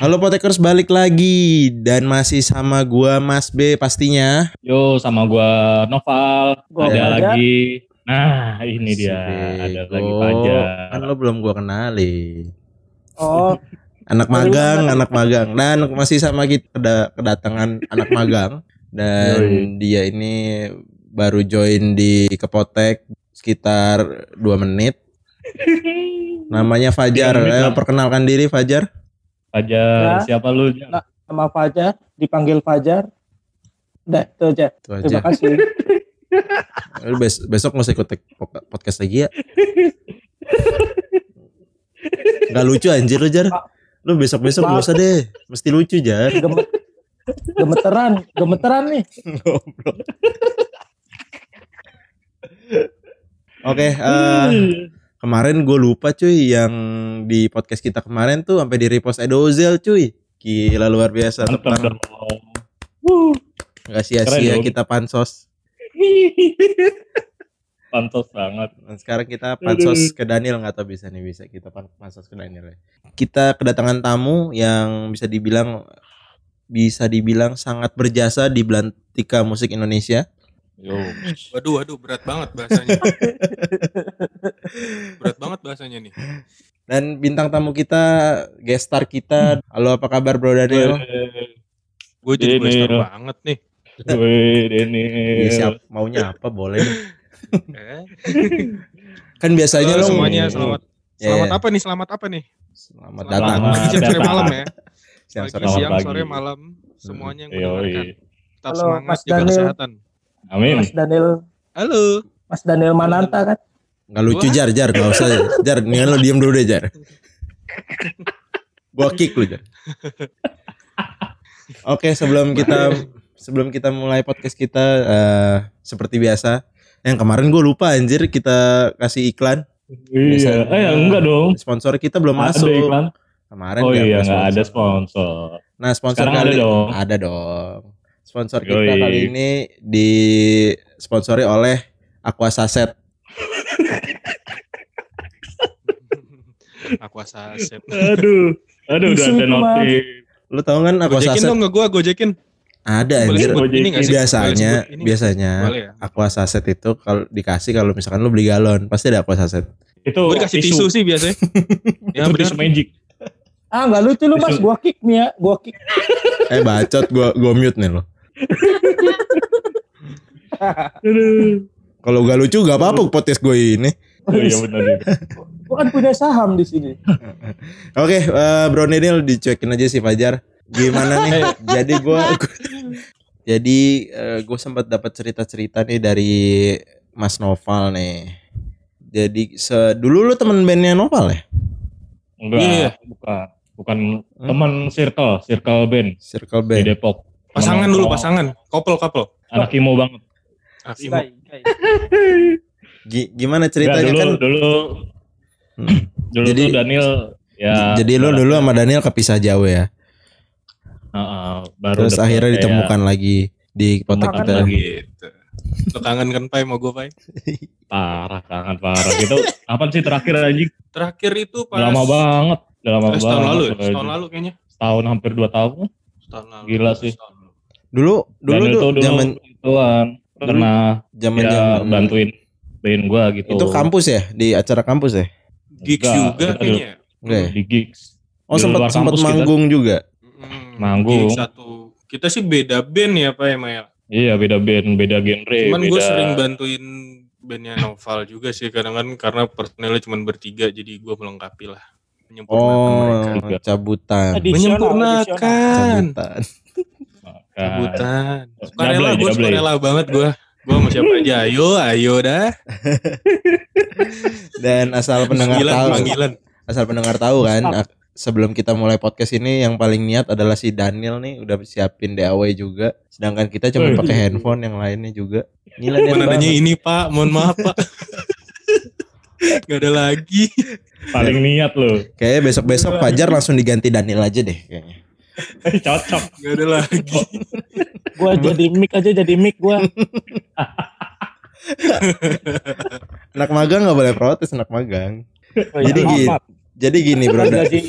Halo Potekers balik lagi dan masih sama gua Mas B pastinya. Yo sama gua Noval. Gua ada lagi. Nah, ini dia. Ada lagi Fajar. Kan lo belum gua kenali. Oh, Anak magang, anak magang. Dan masih sama kita keda- kedatangan anak magang dan Yoi. dia ini baru join di Kepotek sekitar 2 menit. Namanya Fajar. Eh, perkenalkan diri Fajar. Fajar, Ya. siapa lu? Nah. nama Fajar, dipanggil Fajar. Udah, itu aja. Itu aja. Terima kasih. Lu bes- besok nggak usah ikut podcast lagi ya. Gak lucu anjir lu Jar. Lu besok-besok gak usah deh. Mesti lucu Jar. Gemet, gemeteran, gemeteran nih. Goblok. Oke, eh, kemarin gue lupa cuy yang di podcast kita kemarin tuh sampai di repost Edozel cuy. Gila luar biasa Mantap nggak sia-sia kita pansos. Pantos banget. Dan sekarang kita pansos ke Daniel nggak tahu bisa nih bisa kita pan- pansos ke Daniel ya. Kita kedatangan tamu yang bisa dibilang bisa dibilang sangat berjasa di belantika musik Indonesia. Yo. Waduh, waduh, berat banget bahasanya. berat banget bahasanya nih. Dan bintang tamu kita, guest star kita. Halo apa kabar Bro Daniel? Gue jadi Ini, gue ya. banget nih. Wih, Denny. Iya, siap maunya apa boleh. Eh. Kan biasanya Halo lo semuanya, selamat. Ya, Selamat ya. apa nih? Selamat apa nih? Selamat Selamat datang. Pagi, siang, sore, malam ya. Siang Pagi, sore siang, sore, malam. Semuanya yang mendengarkan. Tetap Halo, semangat, Mas jaga Daniel. kesehatan. Amin. Mas Daniel, Halo. Mas Daniel Mananta kan? Nggak lucu Jar, Jar, nggak usah. Jar, nih lo diem dulu deh Jar. Gua kick lu Jar. Oke, sebelum kita sebelum kita mulai podcast kita eh, seperti biasa, yang kemarin gue lupa anjir kita kasih iklan Iya. Eh, enggak dong. sponsor kita belum Ada masuk iklan. kemarin Oh iya, ada enggak ada sponsor. sponsor. Nah, sponsor Sekarang kali ada dong. ada dong. Sponsor kita Yoi. kali ini disponsori oleh Aqua Saset. Aqua Saset. Aduh. Aduh, udah ada notif. Lu tahu kan Aqua Gojekin Saset? dong nggak gue, gojekin. Ada anjir. ini? Biasanya, ini biasanya ya? Aqua Saset itu kalau dikasih kalau misalkan lu beli galon, pasti ada Aqua Saset. Itu Gue dikasih tisu sih biasanya. ya Itu tisu magic. Ah, nggak lucu lu Mas, Tisu. gua kick nih ya, gua kick. Eh bacot gua gua mute nih lo. Kalau gak lucu gak apa-apa podcast gue ini. Oh iya benar. nih. Gua kan punya saham di sini. Oke, eh, Bro Daniel dicuekin aja sih Fajar. Gimana nih? jadi gua jadi gue sempat dapat cerita-cerita nih dari Mas Noval nih. Jadi se dulu lu temen bandnya Noval ya? Enggak, Iya. bukan. Bukan teman circle, circle band Circle di Band. Depok. Pasangan dulu, pasangan. Couple, couple. Anak imo banget. Ah, Imo. Gimana ceritanya dulu, kan? dulu, Hmm. dulu Jadi- tuh Daniel ya. jadi lu dulu sama Daniel kepisah jauh ya. Heeh, baru Terus akhirnya kayak ditemukan lagi di kontak Temukan kita. lagi. Gitu. Lu kangen kan, Pai, mau gue, Pai? Parah, kangen parah. Gitu. Apa sih terakhir anjing? Terakhir itu pas... Lama banget. Udah lama Eh, banget. setahun lalu ya? Setahun lalu kayaknya. Setahun hampir dua tahun. Setahun lalu. Gila sih. Setahun lalu. Dulu dulu Daniel tuh tuh dulu zaman ituan pernah zaman ya, zaman bantuin band gua gitu. itu kampus ya di acara kampus ya? Gigs Enggak, juga kayaknya. ya? Ya? di gigs. Oh Di sempat sempat kampus kita. manggung juga. Mm, Manggung. gigs satu. Kita sih beda band ya, Pak, ya, Maya? Iya beda band, beda genre. Cuman beda... gue sering bantuin bandnya Noval juga sih kadang kan karena personelnya cuma bertiga jadi gue melengkapi lah menyempurnakan mereka Oh cabutan. Menyempurnakan Cabutan. Kan. cabutan Double, sukarela gue sukarela banget gue gue sama siapa aja? Ayo ayo dah. Dan asal pendengar panggilan tahu, panggilan. asal pendengar tahu kan, sebelum kita mulai podcast ini yang paling niat adalah si Daniel nih udah siapin DAW juga. Sedangkan kita cuma pakai handphone yang lainnya juga. Gila adanya ini pak. Mohon maaf pak. Gak ada lagi. Paling niat loh. Kayaknya besok-besok Fajar langsung diganti Daniel aja deh kayaknya. Cocok. Gak ada lagi Gua jadi mic aja jadi mic gua. Anak magang nggak boleh protes anak magang. Oh, Jadi maaf, gini, maaf. jadi gini bro. Gaji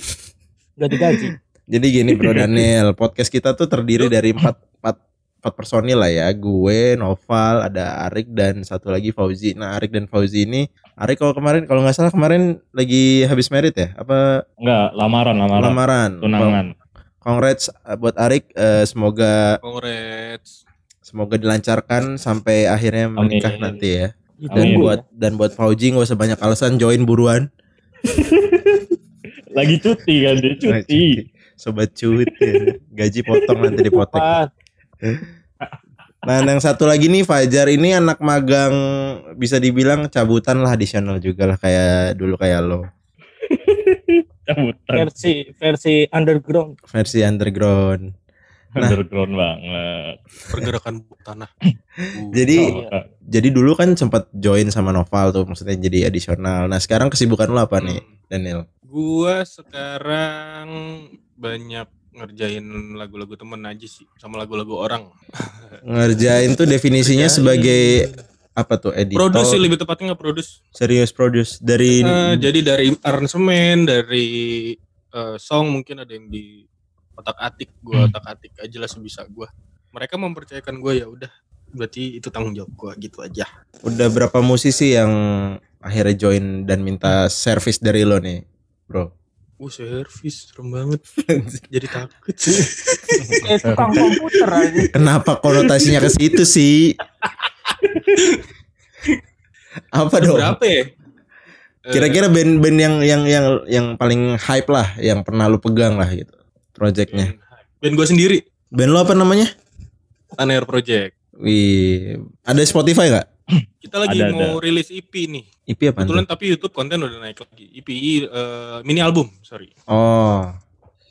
gak digaji. Jadi gini Bro Daniel, podcast kita tuh terdiri dari empat, empat, empat personil lah ya. Gue, Noval, ada Arik dan satu lagi Fauzi. Nah Arik dan Fauzi ini, Arik kalau kemarin kalau nggak salah kemarin lagi habis merit ya? Apa Enggak, lamaran, lamaran. lamaran? Tunangan. Congrats uh, buat Arik, eh, semoga Congrats. semoga dilancarkan sampai akhirnya menikah Amin. nanti ya. Dan Amin. buat dan buat Fauzi nggak usah banyak alasan join buruan. Lagi cuti kan dia, cuti. Sobat cuti, gaji potong nanti dipotong. Nah, yang satu lagi nih Fajar ini anak magang bisa dibilang cabutan lah additional juga lah kayak dulu kayak lo Cabutan. versi versi underground versi underground. Nah. Underground banget. Pergerakan tanah. Jadi Cabutan. jadi dulu kan sempat join sama Noval tuh maksudnya jadi additional. Nah, sekarang kesibukan lo apa nih, Hmm. Daniel? Gua sekarang banyak ngerjain lagu-lagu temen aja sih sama lagu-lagu orang. Ngerjain tuh definisinya Ngerjain. sebagai apa tuh editor? Produce sih lebih tepatnya nggak produce. Serius produce dari Eh, jadi dari aransemen, dari eh, song mungkin ada yang di otak atik, gua Hmm. otak atik aja lah sebisa gua. Mereka mempercayakan gua ya udah, berarti itu tanggung jawab gua gitu aja. udah berapa musisi yang akhirnya join dan minta service dari lo nih, bro? Uh servis serem banget, jadi takut. eh tukang komputer aja Kenapa konotasinya ke situ sih? Apa dong? Berapa ya? Eh, Kira-kira band-band yang yang yang yang paling hype lah, yang pernah lu pegang lah gitu, projectnya. band gua sendiri, Band lo apa namanya? Taner Project. Wih, ada Spotify nggak? Kita lagi Ada, mau rilis EP nih. IP apa Kebetulan tapi YouTube konten udah naik lagi. EP eh, mini album, sorry. Oh,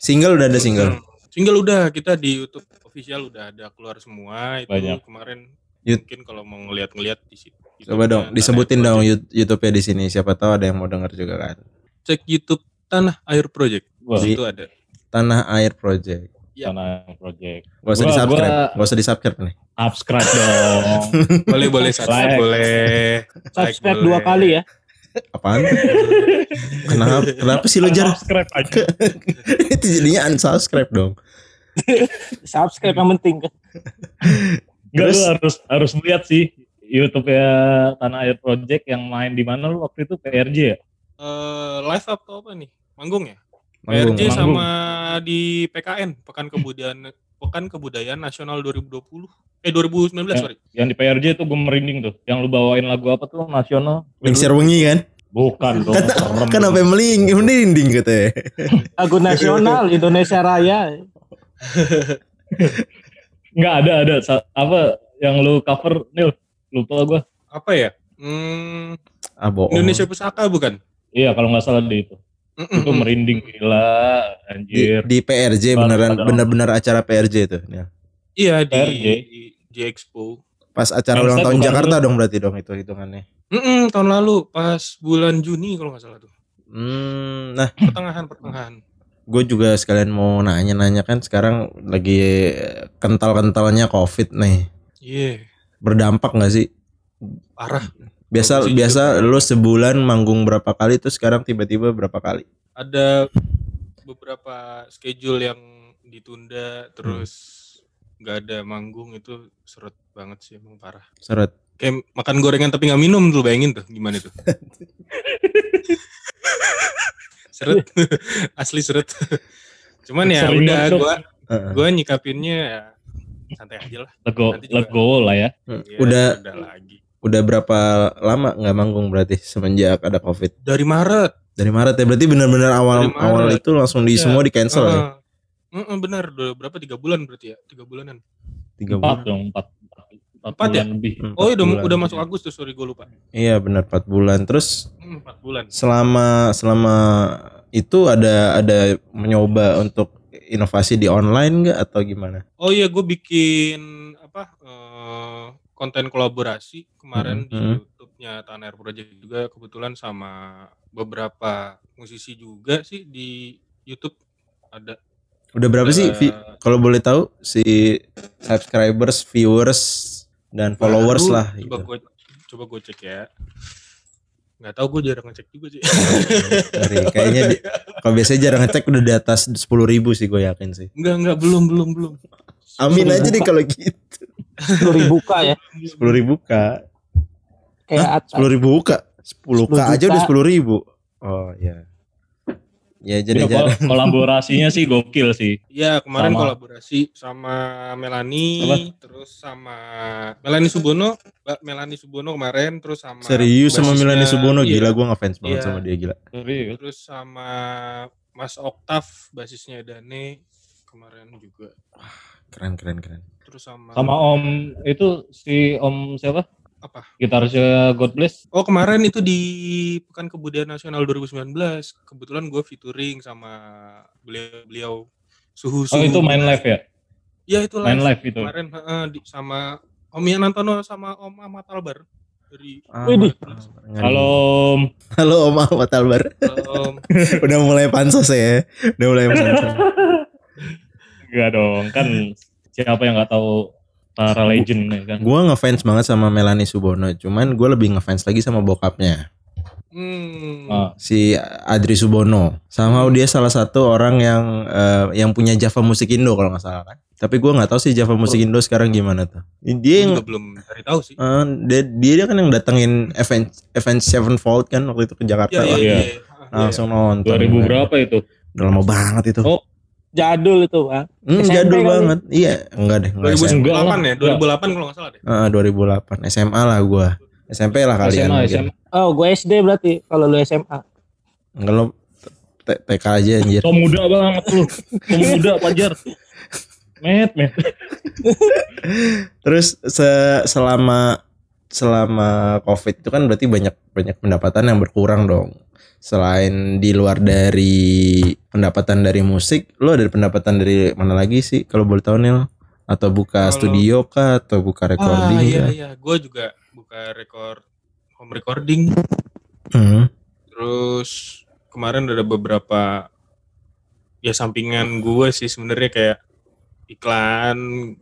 single udah ada single. Hmm. Single udah kita di YouTube official udah ada keluar semua itu Banyak. kemarin. Yut- Mungkin kalau mau ngeliat-ngeliat di situ. Coba dong, disebutin dong YouTube-nya di sini. Siapa tahu ada yang mau denger juga kan. Cek YouTube Tanah Air Project. Wah, Di- Itu ada. Tanah Air Project. Ya. sana project. Gak usah Gua- di subscribe, gua- gak usah di subscribe nih. Subscribe dong. Boleh boleh subscribe Like. boleh. subscribe Like, dua boleh. kali ya Apaan? kenapa? Kenapa sih lo jar? Subscribe aja. Itu jadinya unsubscribe dong. subscribe yang penting kan Enggak Terus? lu harus harus lihat sih YouTube ya Tanah Air Project yang main di mana lu waktu itu PRJ ya? Eh, live atau apa nih? Manggung ya? Manggung. PRJ Manggung. sama di PKN, Pekan Kebudayaan Pekan Kebudayaan Nasional 2020. Eh 2019 Ya. sorry. Yang di PRJ tuh gue merinding tuh. Yang lu bawain lagu apa tuh nasional? Lingser wengi kan? Bukan dong. serem. Kan apa yang meling, merinding katanya. lagu nasional Indonesia Raya Enggak ada ada apa yang lu cover Nil lupa gua. Apa ya? Hmm, Ah bohong. Indonesia Pusaka bukan? Iya kalau nggak salah di itu. Mm-mm. Itu merinding gila di, anjir. di PRJ Kalau beneran bener-bener acara PRJ itu. Ya. Iya di, PRJ. di Expo. Pas acara ulang tahun Jakarta dong berarti dong itu hitungannya. Mm-mm, tahun lalu pas bulan Juni kalau nggak salah tuh. Hmm, nah Pertengahan pertengahan. Gue juga sekalian mau nanya-nanya kan sekarang lagi kental-kentalnya COVID nih. Iya, Berdampak nggak sih? parah. Biasa Bagus biasa lu sebulan manggung berapa kali tuh sekarang tiba-tiba berapa kali? Ada beberapa schedule yang ditunda terus nggak ada manggung itu seret banget sih emang parah. Seret. Kayak makan gorengan tapi nggak minum tuh bayangin tuh gimana tuh. seret asli seret. Cuman ya Sering udah Heeh. gua nyikapinnya ya santai aja lah. Let go, Nanti juga- let go lah ya. Ya, Udah udah lagi. udah berapa lama nggak manggung berarti semenjak ada COVID? Dari Maret. Dari Maret ya berarti benar-benar awal awal itu langsung di Iya. semua di cancel ya. Heeh. Heeh, benar, udah berapa tiga bulan berarti ya? Tiga bulanan. Tiga Empat bulan. dong, empat Empat ya? lebih. Hmm, Oh, empat udah bulan. udah masuk Agustus, sorry gue lupa. Iya benar 4 bulan. Terus Hmm, Empat bulan. selama selama itu ada ada mencoba untuk inovasi di online nggak atau gimana? Oh iya, gue bikin apa eh, konten kolaborasi kemarin Mhm, di mhm. YouTube-nya Tanah Air Project juga kebetulan sama beberapa musisi juga sih di YouTube ada. Udah berapa sih Eh, Vi- kalau boleh tahu si subscribers, viewers dan followers baru, lah Coba gitu. gue coba gue cek ya. nggak tahu gue jarang ngecek juga sih Ngeri. Kayaknya di- kalau biasanya jarang ngecek udah di atas 10 ribu sih gue yakin sih. Enggak, enggak, belum, belum, belum. Amin Sepuluh aja deh buka. kalau gitu. Sepuluh ribu k ya. 10 ribu kak. Kayak. 10 ribu kak. 10 k 10 aja udah. 10 ribu. Oh ya. Ya jadi Ya, kol- kolaborasinya sih gokil sih. Iya, kemarin Sama. kolaborasi sama Melani, Apa? terus sama Melani Subono, Mbak Melani Subono kemarin, terus sama Serius sama Milani Subono iya, gila gue ngefans banget Iya. sama dia gila. Serius. Terus sama Mas Oktav, basisnya Dane kemarin juga. Keren keren keren. Terus sama, Sama Om itu si Om siapa? Apa? Gitarisnya God Bless. Oh kemarin itu di Pekan Kebudayaan Nasional 2019, kebetulan gue featuring sama beliau beliau suhu Oh itu main live ya? Iya itu live. Main live itu. kemarin heeh, di, sama Om Ian Antono sama Om Ahmad Albar dari Widih. Ngeri. Halo Om. Halo Om Ahmad Albar. Om Udah mulai pansos ya. Udah mulai pansos. Enggak dong, kan siapa yang nggak tahu para legend ya kan. gue ngefans banget sama Melani Subono. Cuman gue lebih ngefans lagi sama bokapnya. hmm, Ah, si Adri Subono. Sama dia salah satu orang yang eh, yang punya Java Musik Indo kalau nggak salah kan. Tapi gue nggak tahu sih Java Musik Indo sekarang gimana tuh. Dia yang belum cari tahu sih. eh, dia, dia kan yang datengin event event Sevenfold kan waktu itu ke Jakarta. Iya iya lah. iya. iya. Ah, Langsung nonton. 2000 berapa itu? Udah lama banget itu. Oh, Jadul itu bang. Hmm, SMP jadul banget. Iya, enggak deh. Enggak 2008 SMP. Enggak lah. ya, 2008 kalau nggak salah deh. Eh, 2008 SMA lah gua. SMP lah kalian. SMA, mungkin. SMA. Oh gue SD berarti kalau lu SMA. Enggak lo TK aja anjir. So muda banget lu. So muda Pajar. Met, met. Terus se- selama selama Covid itu kan berarti banyak banyak pendapatan yang berkurang dong. Selain di luar dari pendapatan dari musik, lo ada pendapatan dari mana lagi sih kalau boleh tahu Nil? Atau buka Kalau- studio kah atau buka recording ah, iya kah? iya, gue juga buka record home recording. Hmm. Terus kemarin ada beberapa ya sampingan gue sih sebenarnya kayak iklan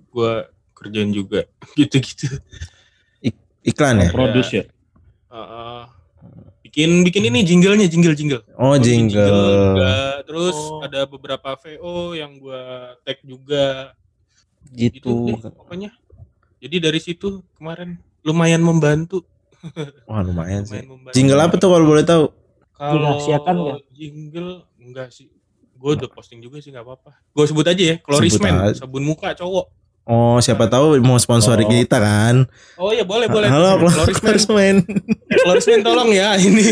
gue kerjain juga gitu-gitu. Iklan ya? Produce ya. Heeh. Bikin bikin ini jinglenya jingle jingle. Oh, Gua bikin jingle. juga. Terus Oh. ada beberapa VO yang gue tag juga Gitu. gitu deh, pokoknya. Jadi dari situ kemarin lumayan membantu. Wah, lumayan sih. Lumayan membantu. Jingle apa tuh kalau boleh tahu? Kalau jingle enggak sih. Gue udah posting juga sih nggak apa-apa. Gue sebut aja ya, Clorisman, aja. sabun muka cowok. Oh, siapa tahu mau sponsori Oh. kita kan? Oh iya boleh boleh. Halo, Clorisman, Klorisman. Clorisman tolong ya ini.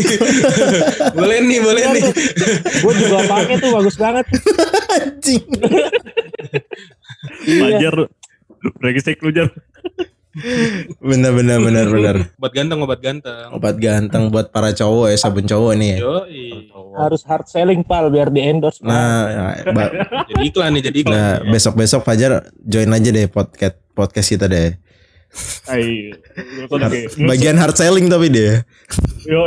boleh nih, boleh nih. Gue juga pakai tuh bagus banget. Anjing. Iya. Pajar. Brengsek lu Jar. Bener bener bener bener. Obat ganteng, obat ganteng. Obat ganteng buat para cowok ya, sabun cowok nih ya. Harus hard selling pal biar di endorse. Nah, ya, ba- jadi iklan nih, jadi iklan. nah besok-besok Fajar join aja deh podcast podcast kita deh. Ai. Bagian hard selling tapi dia. Yo,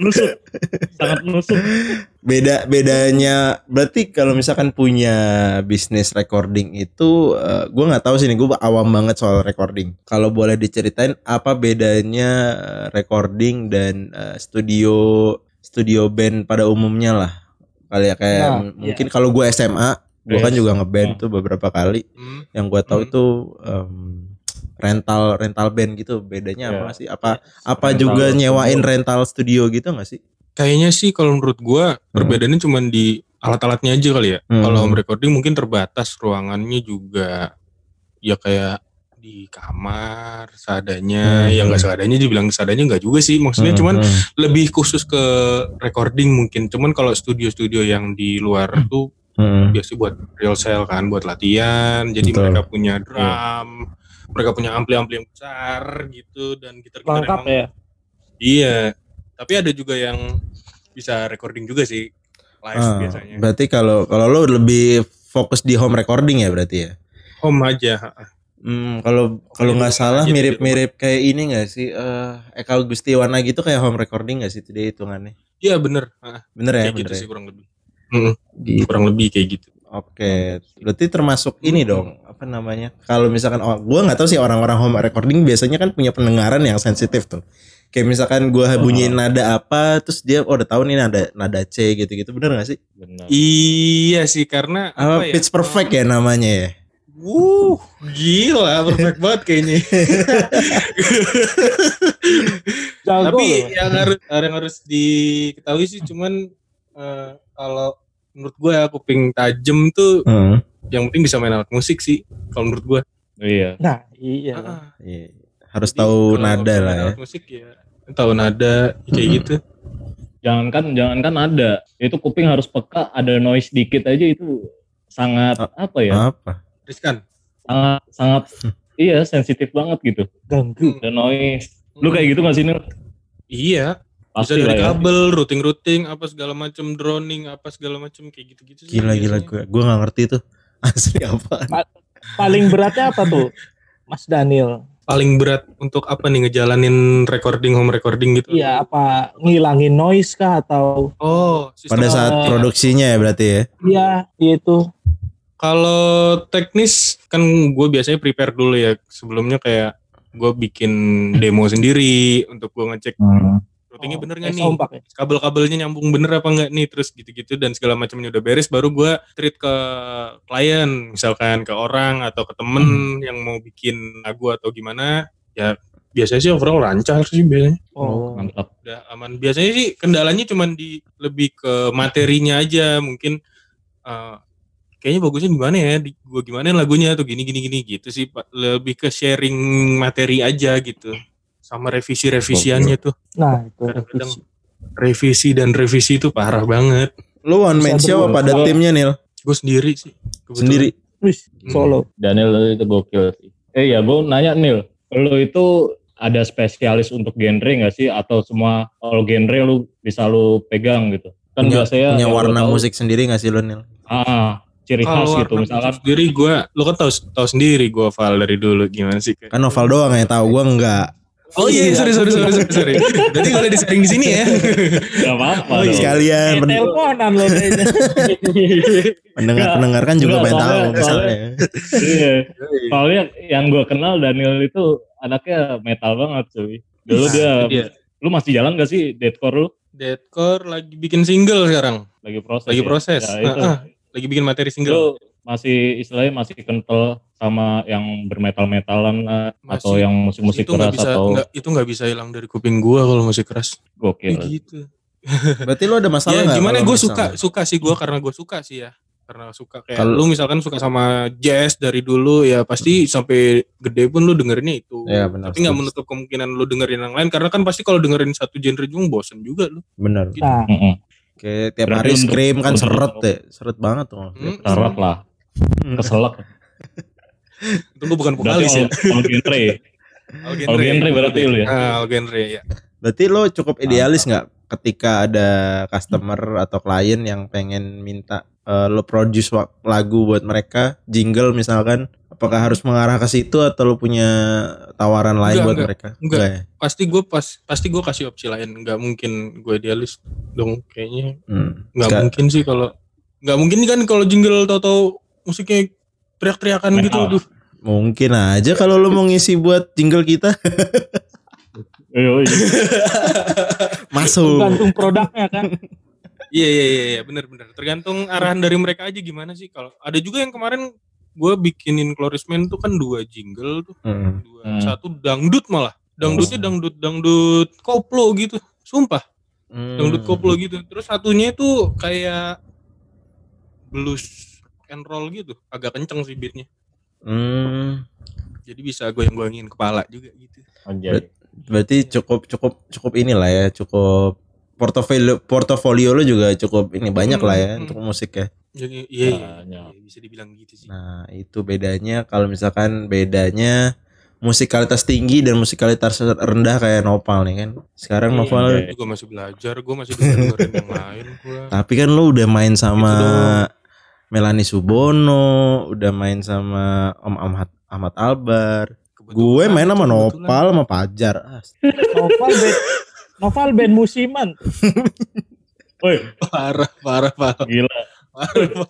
nusuk. Sangat nusuk. Beda bedanya berarti kalau misalkan punya bisnis recording itu eh, gua nggak tahu sih nih gue awam banget soal recording. Kalau boleh diceritain apa bedanya eh, recording dan eh, studio studio band pada umumnya lah. Kali ya kayak Nah, m- mungkin kalau gue SMA, gue kan juga ngeband Hmm. tuh beberapa kali. Hmm. Yang gue tahu Hmm. itu em, rental rental band gitu. Bedanya apa Ya. sih? Apa apa Rental juga studio. nyewain rental studio gitu nggak sih? Kayaknya sih kalau menurut gua perbedaannya cuma di alat-alatnya aja kali ya. Hmm. Kalau home recording mungkin terbatas ruangannya juga ya kayak di kamar seadanya, Hmm. ya nggak seadanya dibilang seadanya nggak juga sih. Maksudnya Hmm, cuman hmm. lebih khusus ke recording mungkin. Cuman kalau studio-studio yang di luar tuh Hmm. biasanya buat real sale kan, buat latihan. Jadi Betul. mereka punya drum, mereka punya ampli-ampli yang besar gitu dan gitar-gitar Lengkap emang ya. Iya, tapi ada juga yang bisa recording juga sih live Ah, biasanya. Berarti kalau kalau lo lebih fokus di home recording ya berarti ya? Home aja. Hmm, kalau kalau nggak salah mirip-mirip kayak ini nggak sih? Eh Eka Gustiwana gitu kayak home recording nggak sih dia hitungannya? Iya bener, Ah, Bener ya, kayak bener gitu ya. sih kurang lebih. Mm, Gitu. kurang lebih kayak gitu. Oke, berarti termasuk ini dong, apa namanya? Kalau misalkan oh, gua nggak tahu sih orang-orang home recording biasanya kan punya pendengaran yang sensitif tuh. Kayak misalkan gua bunyiin nada apa, terus dia oh udah tahu nih nada nada C gitu-gitu, bener gak sih? Benar. Iya sih karena Apa, apa ya? pitch perfect ya namanya ya? Wuh, gila, perfect banget kayaknya. Tapi yang harus yang harus diketahui sih cuman eh, kalau menurut gue ya kuping tajem tuh Hmm. Yang penting bisa main alat musik sih kalau menurut gue. Iya. Nah, iya. Ah, Iya. Harus jadi tahu nada bisa lah ya. Alat musik ya tahu nada kayak Hmm. gitu. Jangankan jangankan ada, itu kuping harus peka, ada noise dikit aja itu sangat apa ya? Apa? Riskan. Sangat sangat iya sensitif banget gitu. Ganggu. Ada noise. Lu kayak gitu gak sih Nil? Iya, bisa Pasti dari lah ya. kabel, routing-routing, apa segala macam, droning, apa segala macam kayak gitu-gitu sih. Gila gila biasanya. gue gue nggak ngerti tuh asli apa. Paling beratnya apa tuh? Mas Daniel. Paling berat untuk apa nih ngejalanin recording home recording gitu? Iya, apa ngilangin noise kah atau Oh, sistem Pada saat Eh, produksinya ya berarti ya. iya itu Kalau teknis kan gue biasanya prepare dulu ya sebelumnya kayak gue bikin demo sendiri untuk gue ngecek routingnya Oh, bener nggak kayak nih ya? kabel-kabelnya nyambung bener apa enggak nih terus gitu-gitu dan segala macamnya udah beres baru gue treat ke klien misalkan ke orang atau ke temen yang mau bikin lagu atau gimana ya biasanya sih overall lancar sih biasanya Oh. Mantap. udah aman biasanya sih kendalanya cuman di lebih ke materinya aja mungkin eh, kayaknya bagusnya gimana ya di gua gimana lagunya atau gini gini gini gitu sih Pak. lebih ke sharing materi aja gitu sama revisi revisiannya tuh Nah, itu Kadang-kadang. revisi. revisi dan revisi itu parah banget Lu one man show apa ada timnya Nil? gue sendiri sih kebetulan. Sendiri. Wih, solo. Daniel itu gokil sih. Eh ya gue nanya Nil, lu itu ada spesialis untuk genre nggak sih atau semua all genre lu bisa lu pegang gitu? Kan Punya, biasanya punya lu warna tahu- musik sendiri gak sih lu Nil? Ah, ciri kalau khas gitu misalkan. sendiri gue lo kan tahu tahu sendiri gue Val dari dulu gimana sih Kan novel doang yang tahu gua enggak. Oh iya sorry sorry sorry sorry, sorry. berarti kalau disaring di sini ya Gak apa-apa Oh, sekalian pen- teleponan loh kayaknya. pendengar-pendengar kan juga pengen tahu soalnya- misalnya. Iya. Soalnya yang gue kenal Daniel itu anaknya metal banget cuy. Dulu Nah, dia, dia. lu masih jalan gak sih deathcore lu? Deadcore lagi bikin single sekarang Lagi proses. lagi ya? proses Ya, itu. Lagi bikin materi Lu single masih istilahnya masih kental sama yang bermetal-metalan lah, Masih. atau yang musik-musik keras bisa atau nggak itu nggak bisa hilang dari kuping gua kalau musik keras gokil. Kayak gitu Berarti lu ada masalah ya nggak gimana gue suka suka sih gua karena gue suka sih ya karena suka kayak Kalau- lu misalkan suka sama jazz dari dulu ya pasti sampai gede pun lu dengerinnya itu Iya, benar, tapi nggak menutup kemungkinan lu dengerin yang lain karena kan pasti kalau dengerin satu genre juga bosen juga lu Bener. Nah, Mm-mm. Kayak tiap Berarti hari scream kan seret deh. Seret banget tuh. Hmm, Syarat lah, keselak. itu gue bukan vokalis ya all, all genre. all genre berarti lu ya? ah, all genre ya Berarti lo cukup idealis nggak ketika ada customer atau klien yang pengen minta eh, lo produce lagu buat mereka, jingle misalkan, apakah harus mengarah ke situ atau lo punya tawaran lain Enggak, buat enggak. mereka? Enggak. ya? pasti gue pas pasti gue kasih opsi lain nggak mungkin gue idealis dong kayaknya Hmm. nggak Nggak- mungkin sih kalau nggak mungkin kan kalau jingle tau-tau musiknya teriak-teriakan gitu aduh Mungkin aja kalau lo mau ngisi buat jingle kita Iya, iya. masuk. tergantung produknya kan. iya iya iya iya benar-benar tergantung arahan dari mereka aja gimana sih kalau ada juga yang kemarin gue bikinin Clorisman tuh kan dua jingle tuh Hmm. dua Hmm. satu dangdut malah dangdutnya Oh. dangdut dangdut koplo gitu sumpah Hmm. dangdut koplo gitu terus satunya itu kayak blues and roll gitu agak kenceng sih beatnya Hmm. jadi bisa goyang-goyangin kepala juga gitu Anjay. Berarti cukup cukup cukup inilah ya, cukup portofolio portofolio lo juga cukup ini banyak lah ya Hmm. untuk musik ya. jadi iya iya, iya, bisa dibilang gitu sih Nah, itu bedanya kalau misalkan bedanya musikalitas tinggi dan musikalitas rendah kayak Nopal nih kan. Sekarang Iya, Nopal iya. gue masih belajar gue masih dengerin yang lain gue tapi kan lu udah main sama Melanie Subono, udah main sama Om Ahmad Ahmad Albar. Gue main sama Nopal sama Pajar. Ah, Noval band, Noval band musiman. Woi, parah parah parah gila. parah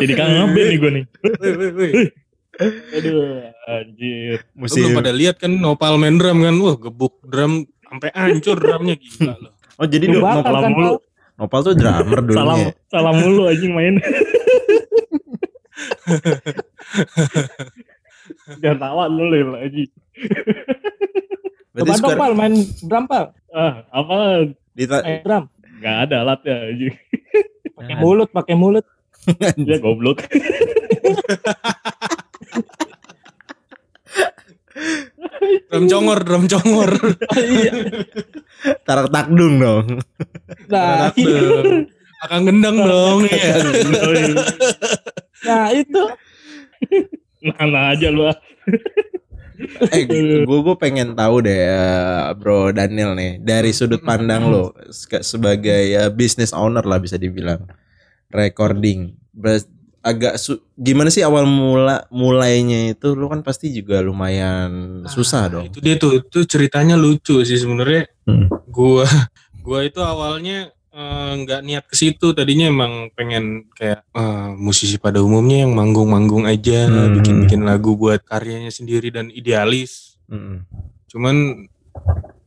Jadi kangen ngeband nih gue nih. Woi, woi, woi. Aduh, anjir. Lu belum pada lihat kan Nopal main drum kan? Wah, gebuk drum sampai hancur drumnya gila loh. Oh jadi Lu Nopal, kan, mulu. Pal? Nopal tuh drummer dulu Salam, ya. salam mulu anjing main. Jangan tawa lu lil anjing. Coba dong pal main drum pal. Ah, apa? di Main drum. Gak ada alatnya anjing. Pakai mulut, pakai mulut. Dia goblok. Drum congor, drum congor. tarak takdung dong. Nah, dong. Akan gendang dong ya. nah itu. Nah, aja lu ah. eh gue gue pengen tahu deh eh, bro Daniel nih dari sudut pandang lo se- sebagai ya business owner lah bisa dibilang recording Ber- agak su- gimana sih awal mula mulainya itu lo kan pasti juga lumayan susah dong Itu dia tuh, itu ceritanya lucu sih sebenarnya. Hmm. Gua gua itu awalnya eh, nggak niat ke situ tadinya emang pengen kayak eh, musisi pada umumnya yang manggung-manggung aja Hmm. bikin-bikin lagu buat karyanya sendiri dan idealis Mm-mm. cuman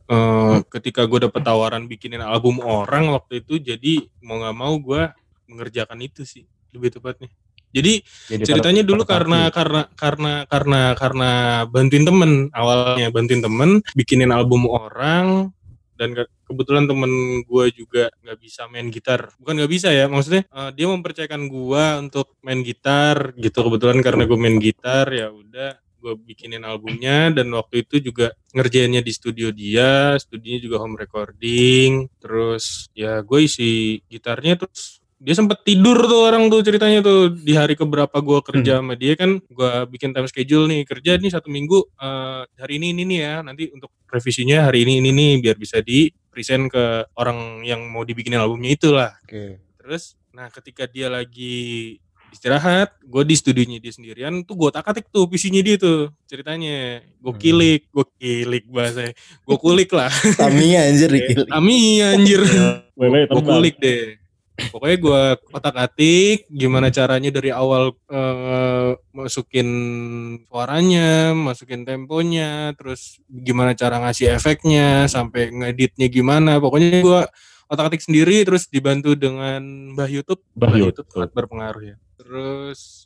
eh, ketika gue dapet tawaran bikinin album orang waktu itu jadi mau nggak mau gue mengerjakan itu sih lebih tepatnya jadi Jadi ceritanya dulu karena karena karena karena karena bantuin temen awalnya bantuin temen bikinin album orang dan ke- kebetulan temen gue juga nggak bisa main gitar. Bukan nggak bisa ya maksudnya eh, dia mempercayakan gue untuk main gitar gitu. Kebetulan karena gue main gitar ya udah gue bikinin albumnya dan waktu itu juga ngerjainnya di studio dia studionya juga home recording terus ya gue isi gitarnya terus dia sempet tidur tuh orang tuh ceritanya tuh di hari keberapa gue kerja sama dia kan gue bikin time schedule nih kerja nih satu minggu eh, hari ini ini nih ya nanti untuk revisinya hari ini ini nih biar bisa di present ke orang yang mau dibikinin albumnya itulah. Oke. terus nah ketika dia lagi istirahat gue di studionya dia sendirian tuh gue tak atik tuh PC-nya dia tuh ceritanya. Gue Hmm. kilik gue kilik bahasa gue kulik lah. Tamiya anjir dikit. Ami anjir. Gue kulik deh pokoknya gue otak atik gimana caranya dari awal eh, masukin suaranya masukin temponya terus gimana cara ngasih efeknya sampai ngeditnya gimana. Pokoknya gue otak atik sendiri terus dibantu dengan Mbah YouTube. Mbah YouTube. sangat berpengaruh ya. Terus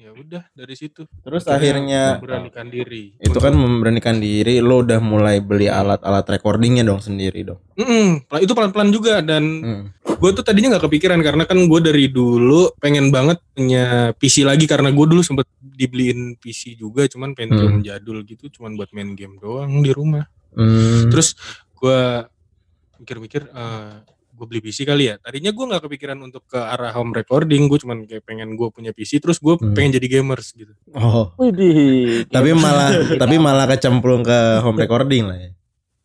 ya udah dari situ Terus akhirnya memberanikan diri itu kan memberanikan diri lo udah mulai beli alat-alat recordingnya dong sendiri dong. Mm-mm, itu pelan-pelan juga dan Hmm. gue tuh tadinya nggak kepikiran karena kan gue dari dulu pengen banget punya PC lagi karena gue dulu sempet dibeliin PC juga cuman Pentium jadul gitu cuman buat main game doang di rumah Hmm. terus gue mikir-mikir eh gue beli PC kali ya tadinya gue nggak kepikiran untuk ke arah home recording gue cuman kayak pengen gue punya PC terus gue Hmm. pengen jadi gamers gitu Oh, Widih. tapi malah tapi malah kecemplung ke home recording lah ya.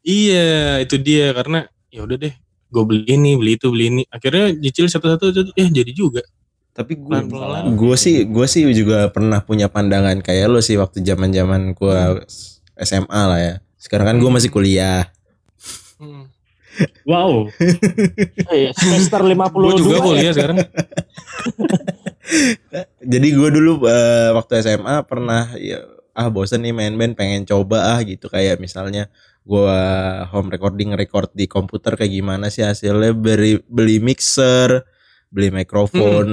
iya itu dia karena ya udah deh gue beli ini beli itu beli ini akhirnya nyicil satu-satu eh jadi juga Tapi gue gue sih gue sih juga pernah punya pandangan kayak lo sih waktu zaman zaman gue SMA lah ya. Sekarang kan gue masih kuliah. Wow. Eh, semester 52 gue juga ya. kuliah sekarang Jadi gue dulu eh, waktu SMA pernah ya, ah bosen nih main band pengen coba ah gitu kayak misalnya gue home recording record di komputer kayak gimana sih hasilnya beli beli mixer beli mikrofon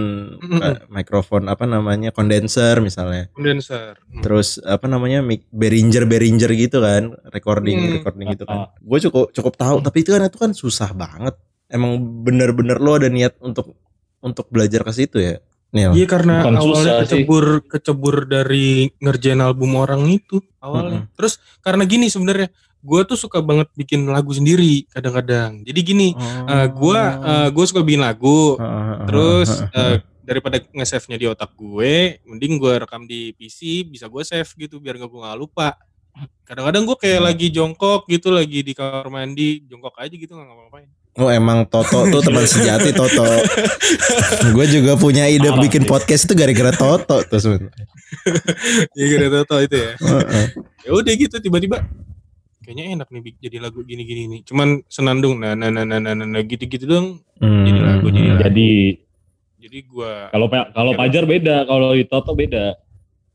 eh, mikrofon apa namanya kondenser misalnya kondenser Hmm. terus apa namanya mic Behringer Behringer gitu kan recording Hmm. recording gitu kan gue cukup cukup tahu tapi itu kan itu kan susah banget emang bener-bener lo ada niat untuk untuk belajar ke situ ya Nil Iya karena Bukan awalnya susah sih. kecebur kecebur dari ngerjain album orang itu awalnya. Terus karena gini sebenarnya gue tuh suka banget bikin lagu sendiri kadang-kadang. Jadi gini, eh, gue eh, gue suka bikin lagu. Terus eh, daripada nge-save-nya di otak gue, mending gue rekam di PC bisa gue save gitu biar gak gue nggak lupa. Kadang-kadang gue kayak lagi jongkok gitu, lagi di kamar mandi, jongkok aja gitu nggak ngapa-ngapain. Oh emang Toto tuh teman sejati Toto. gue juga punya ide Parah bikin sih. podcast itu gara-gara Toto tuh sebenarnya. Ya gitu tau itu ya. Heeh. ya udah gitu tiba-tiba kayaknya enak nih jadi lagu gini-gini nih cuman senandung nah nah nah nah nah, nah, nah, gitu-gitu dong Hmm. Jadi lagu, jadi lagu. Jadi Jadi gua Kalau kalau Pajar beda, kalau Toto beda.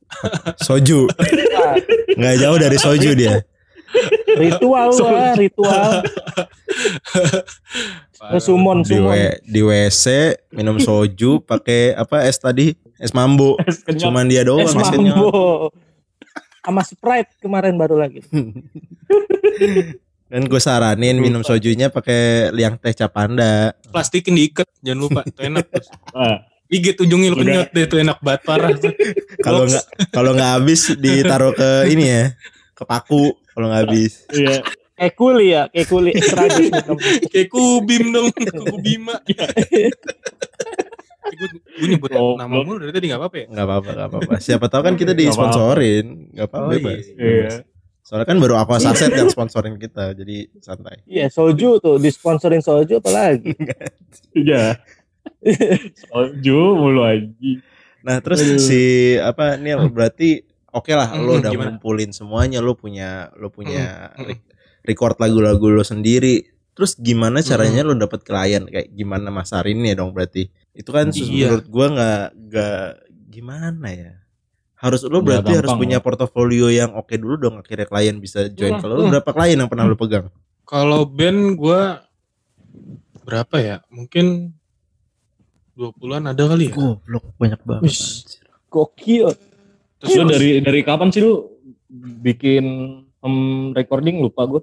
Soju. Nah, Nggak jauh dari soju dia. ritual lah, ritual. parah. Sumon, Di, sumon. W- di WC minum soju pakai apa es tadi? Es mambo. Es. Cuman dia doang Es es mambo. Sama Sprite kemarin baru lagi. Dan gue saranin minum sojunya pakai liang teh capanda. plastikin diikat, jangan lupa. Itu enak. terus. Ah, Gigit ujungnya lu kenyot deh, itu enak banget parah. Kalau nggak kalau nggak habis ditaruh ke ini ya, ke paku kalau nggak habis. iya. Kayak kuli ya, kayak kuli. Kayak kubim dong, kubima. Gue, gue nyebut Oh, nama mulu dari tadi gak apa-apa ya? Nggak apa-apa, nggak apa-apa. Siapa tahu kan kita Nggak apa-apa. disponsorin, nggak apa-apa Oh, bebas. Iya. Soalnya kan baru Aqua Saset yang sponsorin kita, jadi santai. Iya, soju tuh, disponsorin soju apalagi. Iya. Soju mulu aja. Nah terus Aduh. si apa Nil berarti oke lah lo Hmm, udah gimana? ngumpulin semuanya lo punya lo punya hmm. re- record lagu-lagu lo sendiri. Terus gimana caranya lo dapet klien kayak gimana masarinnya dong berarti itu kan Iya. menurut gua nggak nggak gimana ya harus lo berarti harus punya ya. portofolio yang oke dulu dong akhirnya klien bisa join Hmm, kalau lo hmm. berapa klien yang pernah lo pegang Kalau band gue berapa ya? Mungkin 20-an ada kali ya. goblok banyak banget. Gokil. Terus Lu dari dari kapan sih lu bikin home recording lupa gue?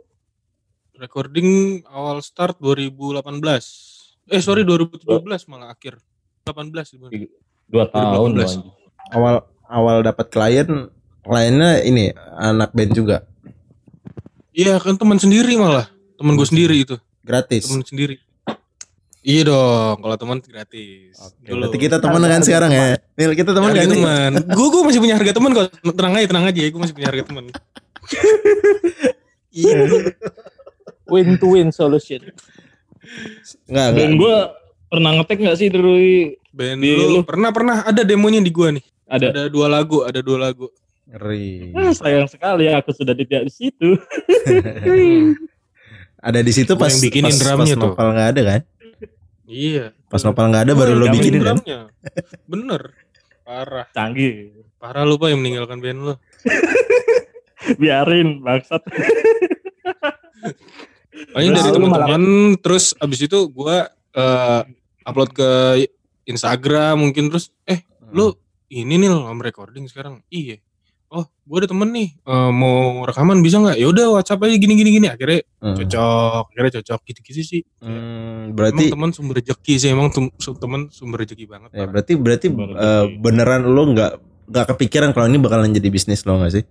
Recording awal start 2018. Eh sorry 2017 malah akhir. 18 sebenarnya. Dua tahun 2018. loh. anjing. awal awal dapat klien kliennya ini anak band juga Iya kan teman sendiri malah. Temen gue sendiri itu. gratis Temen sendiri. Iya dong, kalau teman gratis. Oke, berarti kita teman kan sekarang ya. Nil, kita teman kan? teman. Gue gue masih punya harga teman kok. Tenang aja, tenang aja. Gue masih punya harga teman. Iya. Win to win solution. Enggak, enggak. Dan gue pernah ngetek nggak sih dari Band Di lu, lu. pernah pernah ada demonya di gua nih. ada? Ada dua lagu, ada dua lagu. Ngeri. Ah, sayang sekali aku sudah tidak di situ. Ada di situ pas yang bikinin pas, drumnya pas tuh. nopal nggak ada kan? Iya. Pas nopal nggak ada baru lo bikinin kan? drumnya. Bener. Parah. Canggih. Parah lu pak yang meninggalkan band lu. Biarin bangsat. Paling dari teman-teman terus abis itu gua eh, upload ke Instagram mungkin terus eh lu ini nih lo recording sekarang. Iya. Oh, gua ada temen nih eh, mau rekaman bisa nggak? Ya udah WhatsApp aja gini gini gini. Akhirnya Hmm. cocok, akhirnya cocok gitu-gitu sih. Hmm, Emang berarti teman sumber rezeki sih, emang teman sumber rezeki banget. ya parah. berarti berarti eh, bikinin. beneran lo nggak nggak kepikiran kalau ini bakalan jadi bisnis lo nggak sih?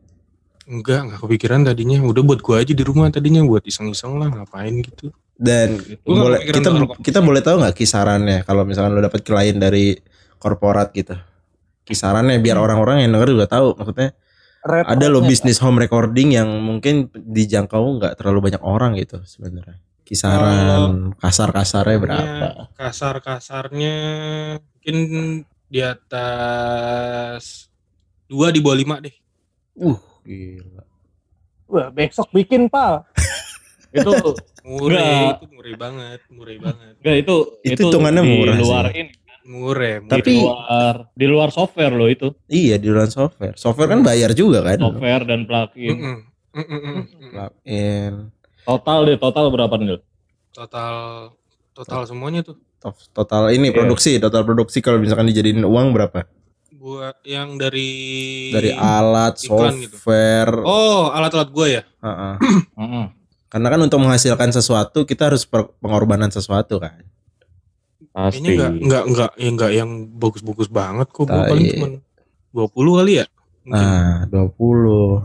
Enggak, enggak kepikiran tadinya. Udah buat gua aja di rumah tadinya buat iseng-iseng lah ngapain gitu. Dan nggak boleh kita kita boleh tahu nggak kisarannya kalau misalkan lo dapat klien dari korporat gitu? Kisarannya biar Hmm. orang-orang yang denger juga tahu maksudnya Rate ada lo bisnis home recording yang mungkin dijangkau nggak terlalu banyak orang gitu sebenarnya kisaran kasar-kasarnya berapa Kasar-kasarnya mungkin di atas dua di bawah lima deh. uh gila Wah, besok bikin, Pal. itu Murah itu murah banget, murah banget. enggak itu Itu hitungannya murah sih. luar ini Murah, murah. Tapi- di luar di luar software loh itu iya di luar software software kan bayar juga kan software dan plugin Mm-mm. Mm-mm, mm-mm. plugin total deh total berapa nih Total total semuanya tuh. to- total ini Iya. produksi total produksi kalau misalkan dijadiin uang berapa Buat yang dari dari alat iklan gitu. software Oh, alat-alat gua ya. Heeh. Heeh. karena kan untuk menghasilkan sesuatu kita harus pengorbanan sesuatu kan pasti Kayaknya enggak enggak enggak ya enggak yang bagus-bagus banget kok. Gua Tai. paling cuma 20 kali ya. Mungkin. nah 20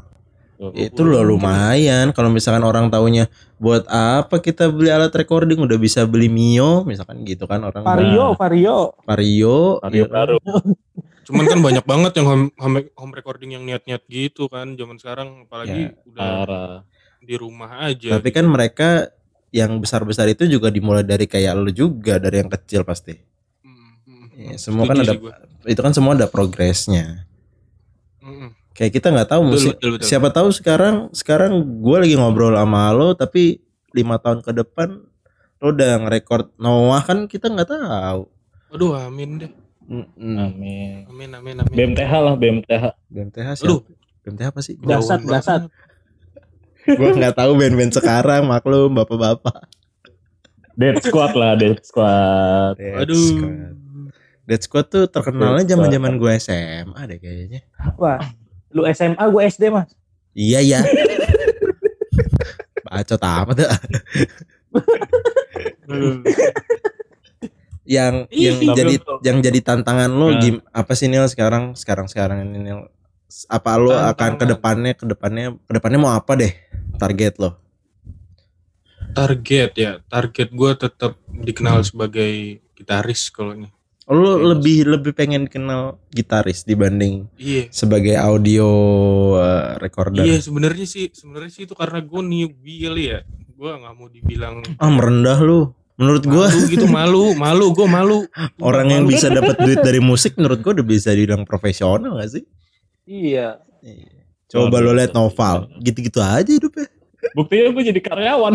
Tuh. itu loh lumayan kalau misalkan orang taunya buat apa kita beli alat recording udah bisa beli Mio misalkan gitu kan orang Vario, Vario. Vario Vario ya baru Cuman kan banyak banget yang home, home, home recording yang niat-niat gitu kan zaman sekarang apalagi udah parah di rumah aja. tapi kan mereka yang besar-besar itu juga dimulai dari kayak lu juga dari yang kecil pasti Mm, mm, Ya, semua kan ada gua. itu kan semua ada progresnya Mm, mm. kayak kita nggak tahu Betul, mesti betul, betul. siapa tahu sekarang sekarang gue lagi ngobrol sama lo tapi lima tahun ke depan lo udah ngerekord Noah kan kita nggak tahu Aduh, amin deh. Mm-mm. Amin. Amin, amin, amin. BMTH lah BMTH. BMTH sih. Aduh. BMTH apa sih? Dasar. banget. Gue nggak tahu band-band sekarang maklum bapak-bapak. Dead Squad lah Dead Squad. Dead Aduh. Squad. Dead Squad tuh terkenalnya zaman-zaman gue SMA deh kayaknya. Wah, lu SMA, gue SD mas. Iya ya. Bacot amat dah. Yang Ih, yang jadi yang jadi tantangan lo Nah. apa sih Nil sekarang sekarang sekarang ini Nil apa lo akan Tantangan. ke depannya ke depannya ke depannya mau apa deh target lo Target ya, target gue tetap dikenal sebagai gitaris kalau ini. Lo lebih lebih pengen kenal gitaris dibanding Iya. sebagai audio uh, recorder Iya sebenarnya sih sebenarnya sih itu karena gue newbie kali ya. Gue nggak mau dibilang ah merendah lo menurut gue gitu malu malu gue malu. orang yang Malu. bisa dapat duit dari musik menurut gue udah bisa dibilang profesional gak sih Iya. coba lo liat novel gitu-gitu aja hidupnya Buktinya gue jadi karyawan.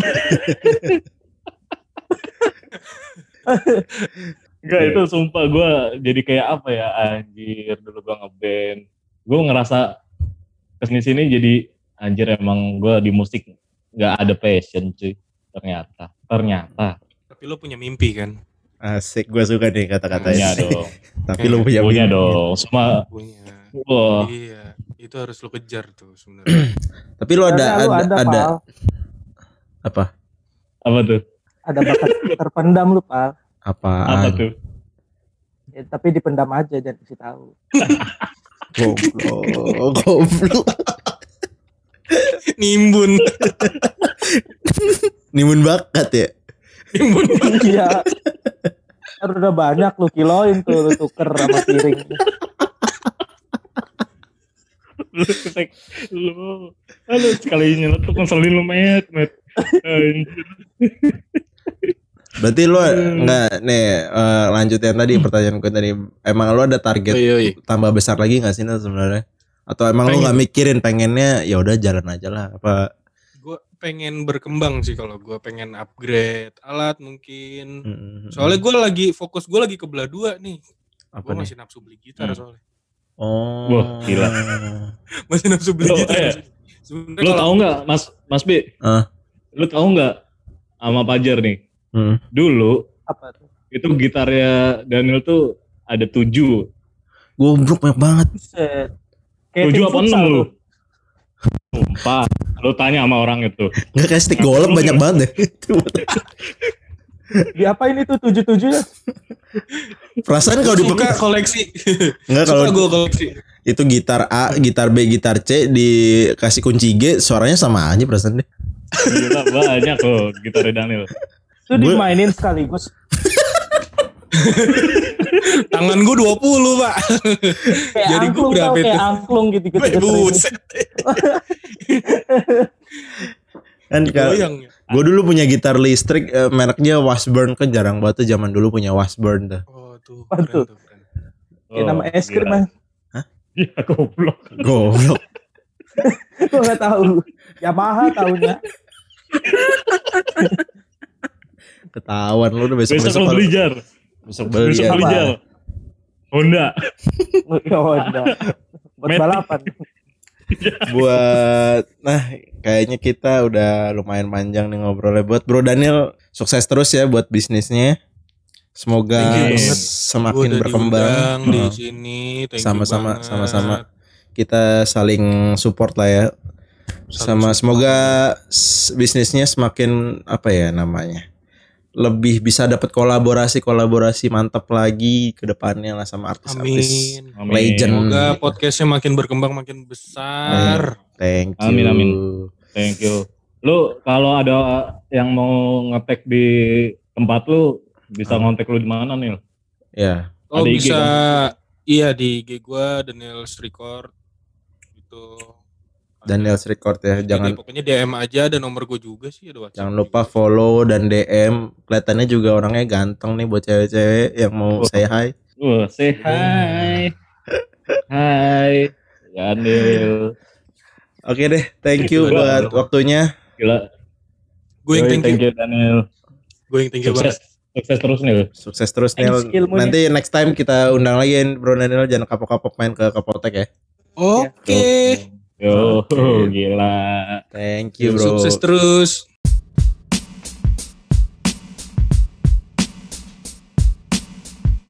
Enggak itu sumpah gue jadi kayak apa ya anjir dulu gue ngeband. Gue ngerasa ke sini sini jadi anjir emang gue di musik nggak ada passion cuy. Ternyata, ternyata Tapi lo punya mimpi kan? asik gue suka nih punya kata-katanya dong, tapi lo punya punya mimpi. dong. Semua, Punya. wah, Iya. Itu harus lo kejar tuh sebenarnya. tapi lo ada ada ada Pal. apa apa tuh? Ada bakat terpendam lu, Pal. Apa apaan tuh? Ya, tapi dipendam aja jangan kasih tahu. goblok goblok Nimbun. nimun bakat ya Nimbun. Iya. Kan udah banyak lu kiloin tuh lu tuker sama piring. lu ketek lu lu sekali nyeletuk ngeselin lu met met anjir berarti lo nggak nih eh, lanjut yang tadi pertanyaan gue tadi emang lo ada target Iya, iya. tambah besar lagi nggak sih sebenarnya atau emang lo Pengen. nggak mikirin pengennya ya udah jalan aja lah apa pengen berkembang sih kalau gue pengen upgrade alat mungkin. Mm, Soalnya gue lagi fokus gue lagi ke belah dua nih. apa Gue nih masih nafsu beli gitar Hmm. soalnya. oh Wah, gila. Masih nafsu beli Lo, gitar. eh, lu kalau- tahu nggak mas mas B Ah. lu tahu nggak sama Pajar nih Hmm. dulu Apa tuh? itu gitarnya Daniel tuh ada tujuh goblok banyak banget tujuh apa enam lu tuh. Lu tanya sama orang itu. nggak kayak stick golf banyak banget deh Diapain itu tujuh-tujuh ya? perasaan kalau di suka koleksi. nggak kalau gue koleksi. itu gitar A gitar B gitar C dikasih kunci G suaranya sama aja perasaan deh Gila banyak loh gitar Daniel. Itu dimainin sekaligus. Tangan gue 20 pak. Kayak Jadi gua angklung tau, berapa kayak itu? angklung gitu gitu. Wih, Buset. kan ya. gue dulu punya gitar listrik eh, mereknya Washburn kan jarang banget tuh zaman dulu punya Washburn tuh Oh tuh. Apa keren tuh? keren. Kayak nama es krim mah. Iya goblok. goblok Gue nggak tahu. Yamaha tahunya. ketahuan lu udah besok Besok besok lu beli jar. Besok beli Besok ya. beli jar. Honda. Ya udah. Buat balapan. buat nah kayaknya kita udah lumayan panjang nih ngobrolnya buat Bro Daniel sukses terus ya buat bisnisnya semoga semakin berkembang di Heeh. sini. Thank you Sama-sama, sama-sama. kita saling support lah ya sama semoga bisnisnya semakin apa ya namanya lebih bisa dapat kolaborasi kolaborasi mantap lagi ke depannya lah sama artis-artis Amin. Amin. Legend. Semoga podcastnya makin berkembang makin besar. thank you Amin, amin. Thank you. Lu kalau ada yang mau ngetek di tempat lu bisa Hmm. ngontek lu di mana nih? ya Oh Ada IG bisa kan? iya di IG gua Daniel Record gitu. Daniel Record ya Jadi jangan pokoknya DM aja ada nomor gue juga sih ada WhatsApp. jangan lupa follow dan DM kelihatannya juga orangnya ganteng nih buat cewek-cewek yang mau Oh. say hi Wah, say hi. Hai. Daniel. oke deh thank you Gila, buat gila. waktunya Gila. Gue yang thank you. you Daniel. Gue yang thank you Sukses. banget. Sukses terus nih. Sukses terus Nil. ilmunya. Nanti next time kita undang lagi Bro Daniel jangan kapok-kapok main ke Kapotek ya. Oke. Yo, Oke. gila. Thank you bro. Sukses terus.